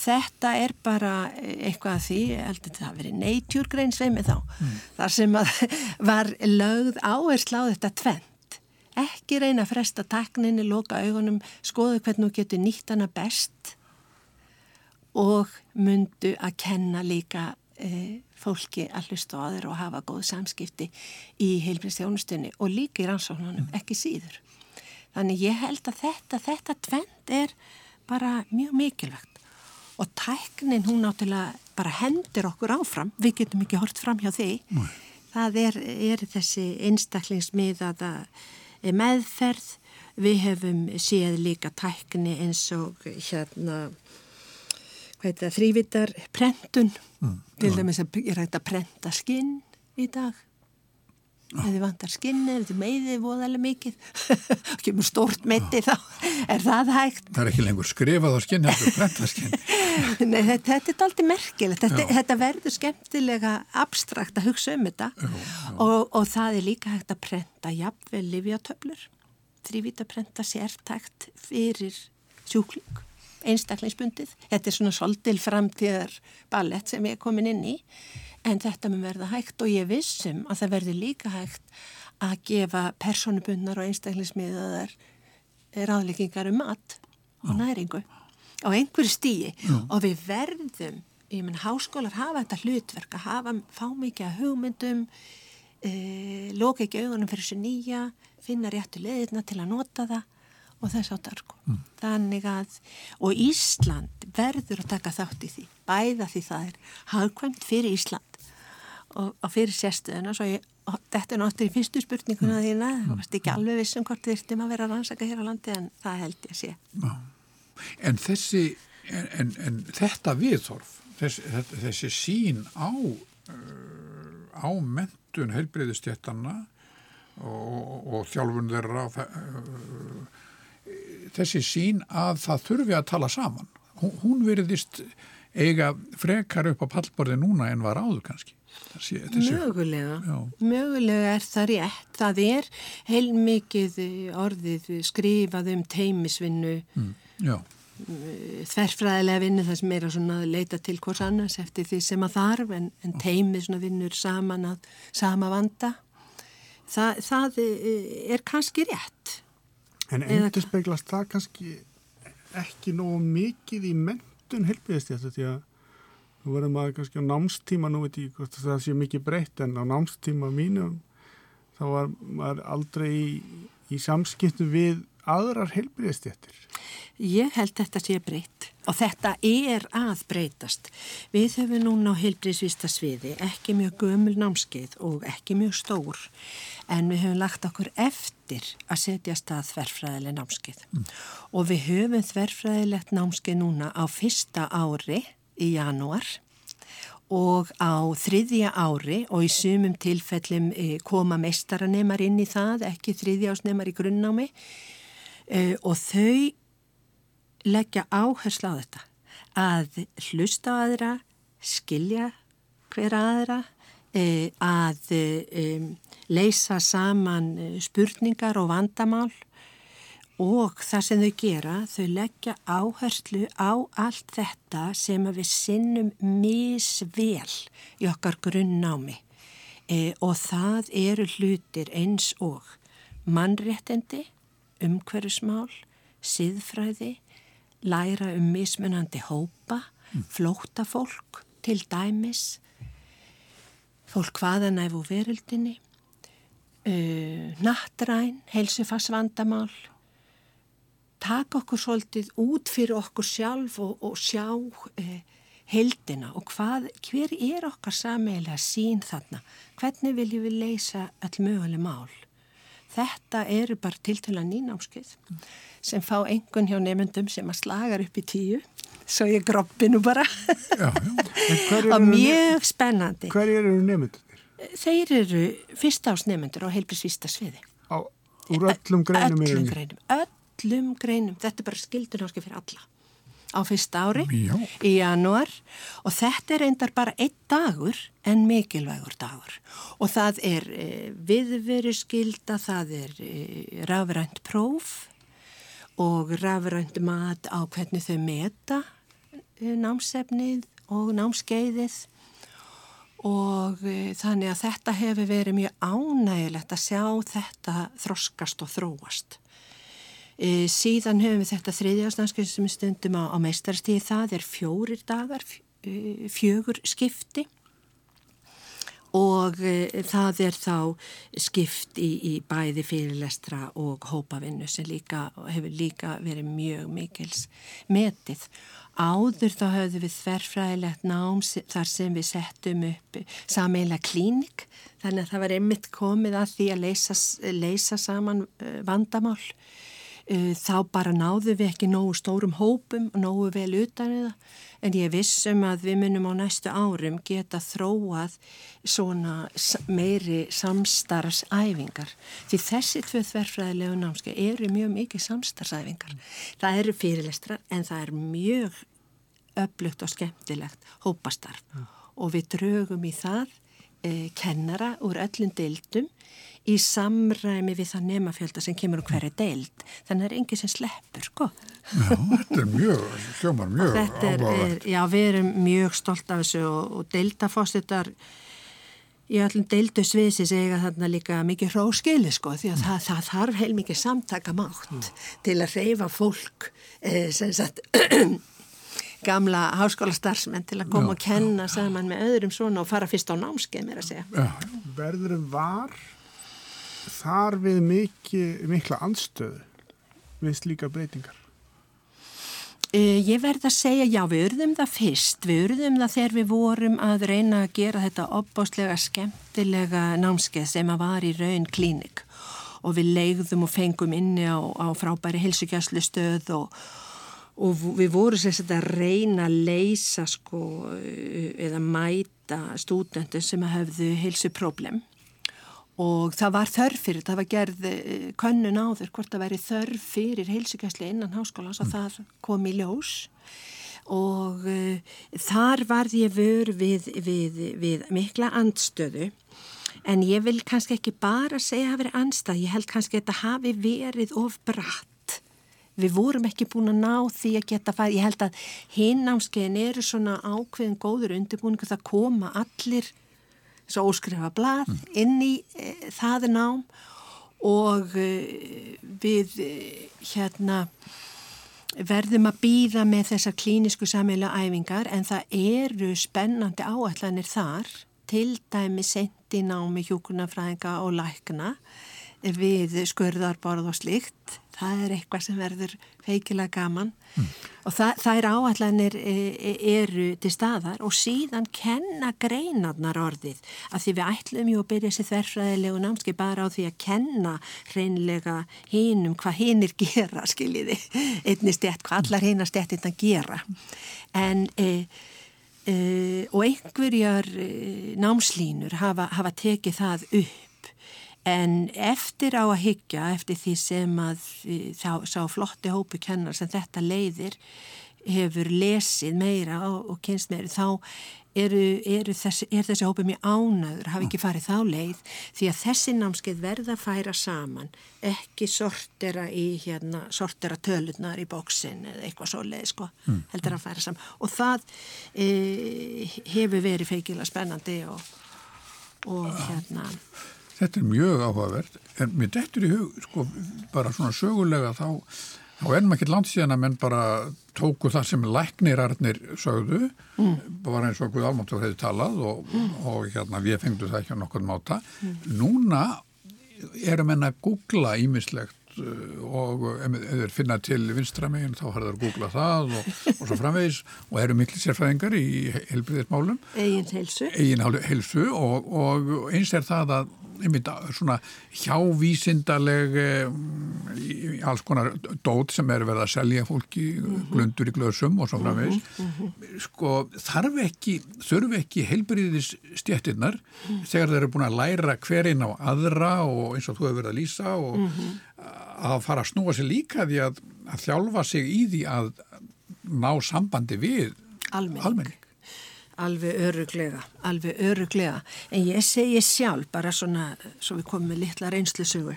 Þetta er bara eitthvað að því, ég held að það verið neitjúrgrein sveimi þá, mm. þar sem var lögð áherslu á þetta tvenn ekki reyna að fresta takninni, loka augunum, skoðu hvernig þú getur nýtt hana best og myndu að kenna líka e, fólki að hlusta á aður og hafa góð samskipti í heilbreyðstjónustunni og líka í rannsóknunum, mm. ekki síður. Þannig ég held að þetta, þetta tvend er bara mjög mikilvægt og tæknin hún náttúrulega bara hendur okkur áfram, við getum ekki hort fram hjá því. Mm. Það er, er þessi einstaklingsmiðaða meðferð, við hefum séð líka tækni eins og hérna þrývitar prentun, mm, til dæmis að ég rætti að prenta skinn í dag. Ef þið vantar skinni, ef þið meiðið voðalega mikið og kemur stórt meiti þá. Er það hægt? Það er ekki lengur skrifað á skinn heldur brenta skinn Nei, þetta, þetta er aldrei merkilegt. Þetta, þetta verður skemmtilega abstrakt að hugsa um þetta. Já, já. Og, og það er líka hægt að prenta jafnvel livjatöflur þrývít að prenta sértækt fyrir sjúkling einstaklingsbundið, þetta er svona soldil framtíðar ballett sem ég er komin inn í en þetta mun verða hægt og ég vissum að það verður líka hægt að gefa personubundnar og einstaklismiðaðar ráðleggingar um mat og næringu á einhverju stíi Já. og við verðum, ég menn háskólar hafa þetta hlutverk að hafa fá mikið að hugmyndum e, loka ekki augunum fyrir þessu nýja finna réttu leðina til að nota það og þess áttar sko. Mm. Þannig að, og Ísland verður að taka þátt í því, bæða því það er hagkvæmt fyrir Ísland og, og fyrir sérstöðuna svo ég, þetta er náttúrulega í fyrstu spurninguna mm. þína, þú varst ekki alveg vissum hvort þið ertum að vera rannsaka hér á landi en það held ég að sé. Já. En þessi, en, en, en þetta viðþorf, þessi, þessi sín á, uh, á mentun heilbreyðistjættanna og, og þjálfun þeirra, uh, þessi sín að það þurfi að tala saman, hún, hún veriðist eiga frekar upp á pallborði núna en var áður kannski. Sé, þessi, Mögulega, Já. mögulega er það rétt. Það er heilmikið orðið skrifað um teimisvinnu, mm, þverfræðilega vinnu það sem er að leita til hvers annars eftir því sem að þarf en, en svona vinnur saman að sama vanda. Það, það eh, er kannski rétt. En endur speglast það kannski ekki nógu mikið í mentun helbriðistjættu því að nú verður maður kannski á námstíma, nú veit ég hvort það sé mikið breytt en á námstíma mínum þá var maður aldrei í, í samskiptu við aðrar helbriðistjættir. Ég held þetta sé breytt og þetta er að breytast. Við höfum núna á heilbríðsvista sviði ekki mjög gömul námskeið og ekki mjög stór en við höfum lagt okkur eftir að setja stað þverfræðileg námskeið og við höfum þverfræðilegt námskeið núna á fyrsta ári í janúar og á þriðja ári og í sumum tilfellum eh, koma meistaranemar inn í það, ekki þriðjásnemar í grunnnámi eh, og þau leggja áherslu á þetta að hlusta á aðra, skilja hver aðra, e, að e, leysa saman eh, spurningar og vandamál. Og það sem þau gera, þau leggja áherslu á allt þetta sem við sinnum misvel í okkar grunnnámi e, og það eru hlutir eins og mannréttindi, umhverfismál, siðfræði, læra um mismunandi hópa, flóta fólk til dæmis, fólk hvaðanæf og veröldinni, uh, nattræn, heilsufarsvandamál, taka okkur svolítið út fyrir okkur sjálf og, og sjá uh, heldina og hvað, hver er okkar sameilega sín þarna, hvernig viljum við leysa all möguleg mál. Þetta eru bara tiltöla nýnámskeið sem fá engun hjá nefndum sem að slagar upp í tíu, svo ég groppi nú bara. já, já. Og mjög spennandi. hverjir eru nefndunir? Þeir eru fyrsta ásnefndur á heilbrísvista sviði. Á, úr öllum greinum Öllum greinum, öllum greinum. Þetta er bara skildunáski fyrir alla. Á fyrsta ári, Já. í janúar og þetta er reyndar bara einn dagur en mikilvægur dagur. Og það er e, viðveru skilda, það er e, rafrænt próf og rafrænt mat á hvernig þau meta e, námsefnið og námskeiðið og e, þannig að þetta hefur verið mjög ánægilegt að sjá þetta þroskast og þróast. E, síðan höfum við þetta þriðjásnanskið sem við stundum á, á meistarstíði það er fjórir dagar, f- e, fjögur skipti og e, það er þá skipt í, í bæði fyrirlestra og hópavinnu sem líka, hefur líka verið mjög mikils metið. Áður þá höfðum við þverfræðilegt nám þar sem við settum upp sameila klínik þannig að það var einmitt komið að því að leysa, leysa saman eh, vandamál. Eh, Þá bara náðum við ekki nógu stórum hópum nógu vel utan við það en ég vissum að við munum á næstu árum geta þróað svona meiri samstarfsæfingar. Því þessi tvö þverfræðilegu námskeið eru mjög mikið samstarfsæfingar. Það eru fyrirlestrar en það er mjög öflugt og skemmtilegt hópastarf og við drögum í það e, kennara úr öllum deildum í samræmi við það nemafjölda sem kemur úr hverju deild. Þannig að það er enginn sem sleppur, sko. Já, þetta er mjög, hljómar mjög áhugavert. já, við erum mjög stolt af þessu og, og deildafósittar í öllum deildu sviðsins eiga þarna líka mikið hróskili sko því að það, það þarf heilmikið samtaka mátt til að reyfa fólk eh, sem sagt gamla háskólastarfsmenn til að koma Já, og kenna saman með öðrum svona og fara fyrst á námskeið mér að segja. Já, Verður var þar við mikið, mikla anstöðu við slíka breytingar? Uh, ég verð að segja, já, við urðum það fyrst, við urðum það þegar við vorum að reyna að gera þetta opbáslega skemmtilega námskeið sem að var í raun klínik. Og við leiðum og fengum inni á, á frábæri hilsugjastlu stöð og, og við vorum sagt að reyna að leysa sko eh, eða mæta stúdendur sem hafðu hilsuproblem og það var þörf fyrir, það var gerð eh, könnun áður hvort það væri þörf fyrir heilsugjæsli innan háskólans og það kom í ljós. Og uh, þar varð ég vör við, við, við mikla andstöðu. En ég vil kannski ekki bara segja að það veri andstað, ég held kannski að þetta hafi verið of bratt. Við vorum ekki búin að ná því að geta farið, ég held að hinn námskeiðin eru svona ákveðin góður undirbúningu það koma allir svo óskrifa blað mm. inn í e, það nám og e, við e, hérna verðum að býða með þessar klínisku sammeila æfingar en það eru spennandi áallanir þar til dæmi sendi námi hjúkunarfræðinga og lækna við skurðarborð og slikt. Það er eitthvað sem verður feikilega gaman. Mm. og það, það er áallanir e, e, eru til staðar og síðan kenna greinarnar orðið. Að því við ætlum ju að byrja þessi þverfræðilegu námski bara á því að kenna hreinlega hinnum hvað hinnir gera skiljiði, einni stett, hvað allar hinnar stett þetta gera. En e, Uh, og einhverjar uh, námslínur hafa, hafa tekið það upp en eftir á að hyggja eftir því sem að uh, sá, sá flotti hópu kennar sem þetta leiðir hefur lesið meira og, kynst meira þá eru, eru þessi, er þessi hópi mjög ánæður, hafi ekki farið þá leið því að þessi námskeið verða að færa saman, ekki sortera í hérna, sortera tölunar í bóksin eða eitthvað svo leið sko, mm. heldur að færa saman og það e, hefur verið feikila spennandi og, og hérna Þetta er mjög áhugavert, en mér dettur í hug, sko, bara svona sögulega þá þá ennum ekki langt síðan að menn bara tóku það sem læknirarnir sögðu, mm. bara eins og Guð Almáttur hefði talað og, mm. og hérna við fengdu það ekki á nokkur máta. Mm. Núna erum enn að googla ímislegt uh, og ef þeir finna til vinstramegin þá har þeir að googla það og, og svo framvegis og eru miklu sérfræðingar í helbriðismálum. Egin heilsu. Egin heilsu og, og eins er það að einmitt svona hjávísindaleg eh, alls konar dót sem er verið að selja fólki mm -hmm. glundur í glöðsum og svo framvegs mm -hmm. sko þarf ekki þurfi ekki heilbriðis stjættinnar mm -hmm. þegar þeir eru búin að læra hverinn á aðra og eins og þú hefur verið að lýsa og að fara að snúa sér líka því að, að þjálfa sig í því að ná sambandi við almenning. Alveg öruglega, alveg öruglega. En ég segi sjálf, bara svona, svo við komum með litla reynslusögu,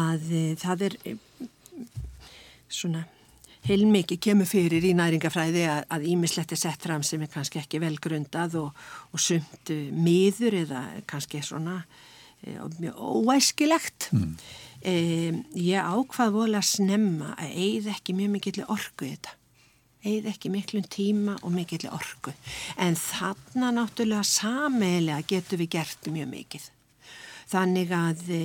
að e, það er e, svona heilmikið kemur fyrir í næringafræði að ímislegt er sett fram sem er kannski ekki vel grundað og, og sumt e, miður eða kannski svona e, mjög óæskilegt. Mm. E, ég ákvað vola að snemma að eigð ekki mjög mikill orku í þetta eigð ekki miklum tíma og mikill orku. En þarna náttúrulega sameilega getur við gert mjög mikið. Þannig að e,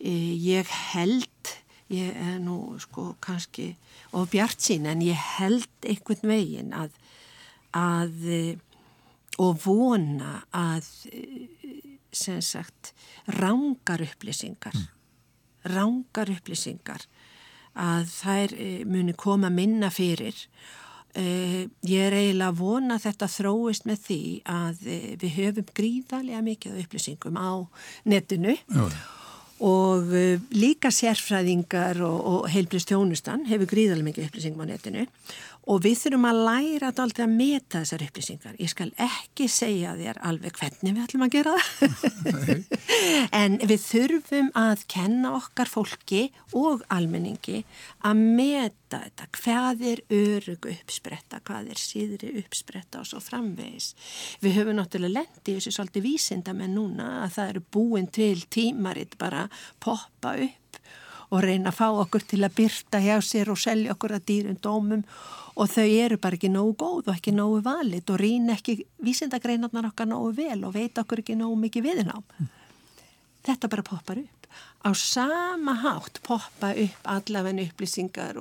ég held, ég er nú sko kannski of bjart sín, en ég held einhvern veginn að, að e, og vona að sem sagt rángar upplýsingar, mm. rángar upplýsingar að þær e, muni koma minna fyrir Uh, ég er eiginlega að vona að þetta þróist með því að uh, við höfum gríðarlega mikið upplýsingum á netinu Já. og uh, líka sérfræðingar og, og heilblist tjónustan hefur gríðarlega mikið upplýsingum á netinu og við þurfum að læra alltaf að meta þessar upplýsingar. Ég skal ekki segja þér alveg hvernig við ætlum að gera það, en við þurfum að kenna okkar fólki og almenningi að meta þetta, hvað er örugu uppspretta, hvað er síðri uppspretta? Og svo framvegis. Við höfum náttúrulega lendið þessu svolítið vísinda með núna að það eru búin til tímaritt bara poppa upp og reyna að fá okkur til að byrta hjá sér og selja okkur að dýrum dómum og þau eru bara ekki nógu góð og ekki nógu valit og rýn ekki vísindagreinarnar okkar nógu vel og veit okkur ekki nógu mikið viðnám. Mm. Þetta bara poppar upp. Á sama hátt poppa upp allavegni upplýsingar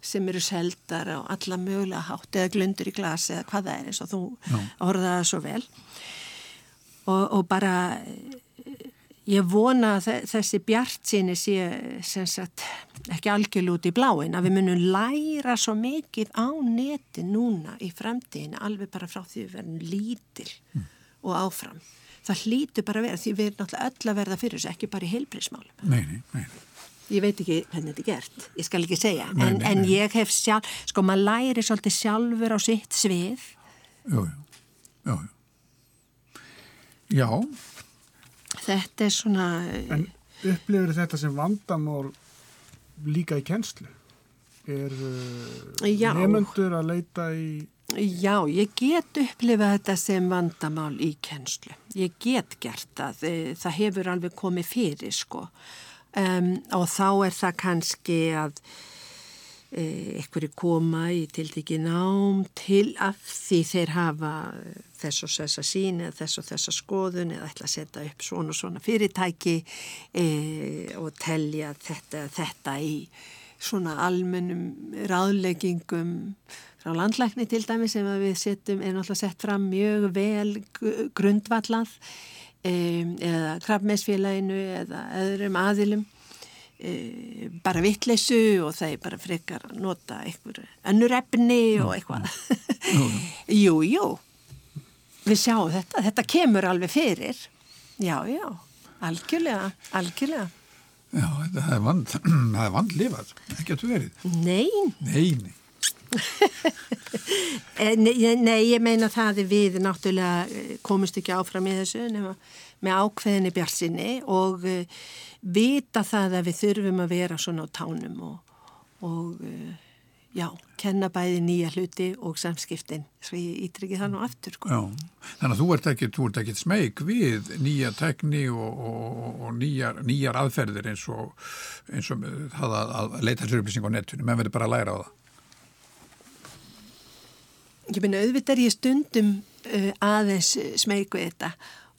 sem eru seldar og alla mögulega hátt eða glundur í glasi eða hvað það er eins og þú no. orðaða svo vel og, og bara ég vona að þessi bjart síni sé sagt, ekki algjörl út í bláin að við munum læra svo mikið á neti núna í fremdíðin alveg bara frá því við verðum lítil mm. og áfram. Það hlýtu bara að vera því við erum náttúrulega öll að verða fyrir þessu, ekki bara í heilbrísmálum. Nei, nei, nei. ég veit ekki hvernig þetta er gert, ég skal ekki segja, Nei, en, nei, en nei. ég hef sjálf, sko maður læri svolítið sjálfur á sitt svið. Jú, jú, jú, jú. Já, Þetta er svona, En upplifir þetta sem vandamál líka í kennslu? Er uh, Já. nefnendur að leita í... já, ég get upplifað þetta sem vandamál í kennslu. Ég get gert það, eh, það hefur alveg komið fyrir, sko. Um, og þá er það kannski að einhverju koma í tiltekki nám til af því þeir hafa þess og þessa sín eða þess og þessa skoðun eða ætla að setja upp svona og svona fyrirtæki e, og telja þetta, þetta í svona almennum ráðleggingum frá landlækni til dæmi sem að við setjum er náttúrulega sett fram mjög vel grundvallað e, eða krafmessfélaginu eða öðrum aðilum e, bara vittleysu og það er bara frekar að nota einhver önnur efni og eitthvað. jú, jú, við sjáum þetta, þetta kemur alveg fyrir. Já, já, algjörlega, algjörlega. já, það er vand, það er vandlifað, ekki að þú verið. Nei, Nei, nei. eh, nei, ég meina það að við náttúrulega eh, komumst ekki áfram í þessu nema með ákveðinni bjartsinni og uh, vita það að við þurfum að vera svona á tánum og, og já, kenna bæði nýja hluti og samskiptin svo ég ítrykki það nú aftur sko. Já, þannig að þú ert ekki, þú ert ekki smeg við nýja tekni og, og, og nýjar, nýjar aðferðir eins og, eins og að, að leita sér upplýsing á netinu, menn verður bara að læra á það. Ég meina auðvitað er ég stundum uh, aðeins smeyku þetta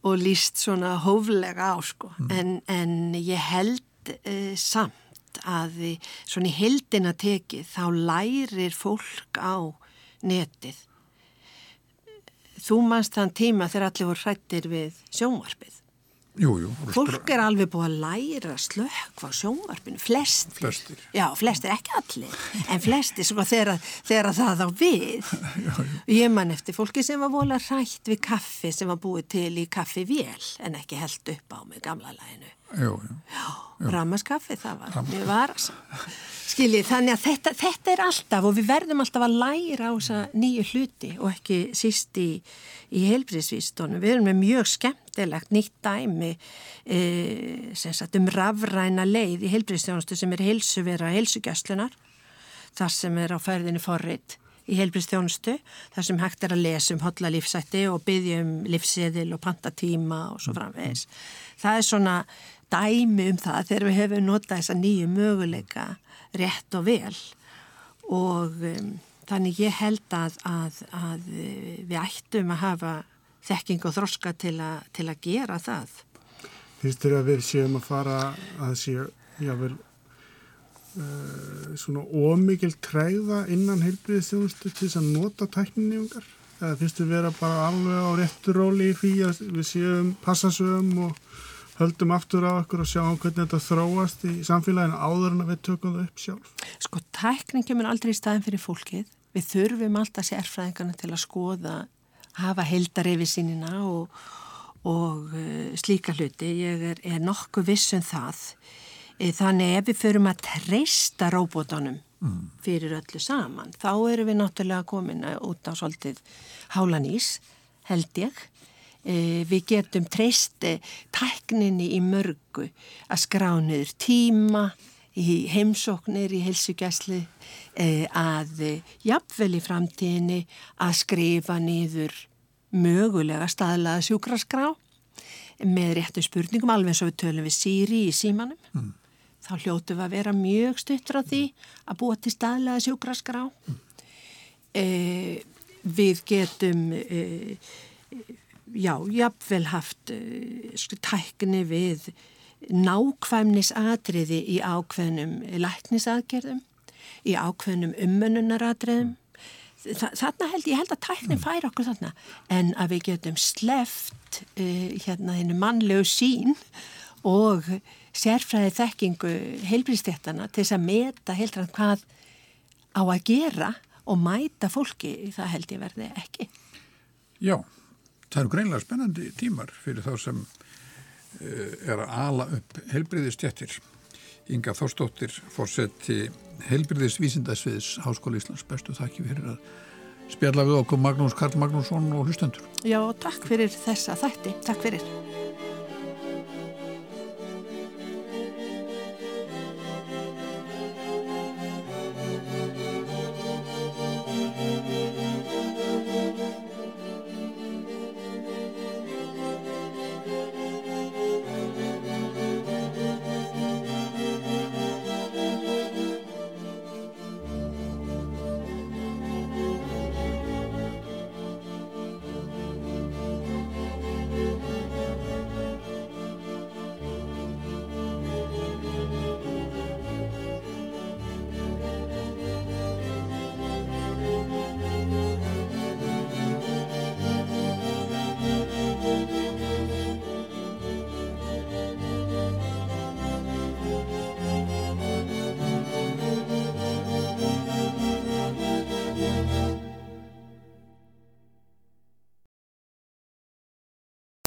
og líst svona hóflega á sko en, en ég held uh, samt að í- svona í heldina tekið þá lærir fólk á netið. Þú manst þann tíma þegar allir voru hrættir við sjónvarpið. Jú, jú. Fólk er alveg búið að læra slökk á sjónvarpinu, flestir. Flestir. Já, flestir, ekki allir, en flestir sko þegar, það á við. Ég man eftir fólki sem var vola rætt við kaffi sem var búið til í kaffi vél en ekki held upp á með gamla læginu. Jú, jú. Rammaskaffi, það var mjög varasa. Skiljið, þannig að þetta, þetta er alltaf og við verðum alltaf að læra á þessa nýju hluti og ekki síst í, í heilbriðsvístónum. Við erum með mjög skemmtilegt nýtt dæmi e, sagt um rafræna leið í heilbriðstjónustu sem er heilsuvera heilsugjastlunar þar sem er á færðinni forrið í heilbriðstjónustu, þar sem hægt er að lesa um hotla lífsætti og byggja um lífseðil og pantatíma og svo framvegis. Það er svona dæmi um það þegar við hefum notað þessa nýju möguleika rétt og vel og um, þannig ég held að, að, að eh, við ættum að hafa þekking og þroska til, a, til að gera það. Þér að við séum að fara að séu, jável, uh, svona ómikil træða innan heilbriðistjónustu til þess að nota tækninningar? Eða finnst þér vera bara alveg á réttu róli í því að við séum passasögum og höldum aftur á okkur og sjáum hvernig þetta þróast í samfélaginu áður en að við tökum það upp sjálf? Sko, tækning kemur aldrei í staðin fyrir fólkið. Við þurfum alltaf sérfræðingarna til að skoða, hafa heldar yfir sínina og, og uh, slíka hluti. Ég er, er nokkuð viss um það. E, þannig ef við förum að treysta róbótunum fyrir öllu saman, þá erum við náttúrulega komin út á svolítið hálanís, held ég. E, við getum treyst e, tækninni í mörgu að skrá niður tíma, í heimsóknir, í helsugæsli, e, að jafnvel í framtíðinni að skrifa niður mögulega staðlaða sjúkraskrá með réttu spurningum, alveg eins og við tölum við Siri í símanum. Mm. Þá hljótu við að vera mjög stuttur á því að búa til staðlega sjúkraskrá. Mm. E, við getum, e, já, jafnvel haft e, tækni við nákvæmnis atriði í ákveðnum læknisaðgerðum, í ákveðnum ummönunaratriðum. Þa, þarna held ég held að tæknin fær okkur þarna en að við getum sleft uh, hérna þennu mannlegu sín og sérfræði þekkingu heilbríðstéttana til þess að meta heildrænt hvað á að gera og mæta fólki, það held ég verði ekki. Já, það eru greinlega spennandi tímar fyrir þá sem uh, er að ala upp helbriði stjættir. Inga Þórstóttir, fórseti heilbyrðis vísindasviðs Háskóla Íslands. Bestu þakki fyrir að spjalla við okkur Magnús Karl Magnússon og hlustendur. Já, takk fyrir þessa þætti. Takk fyrir.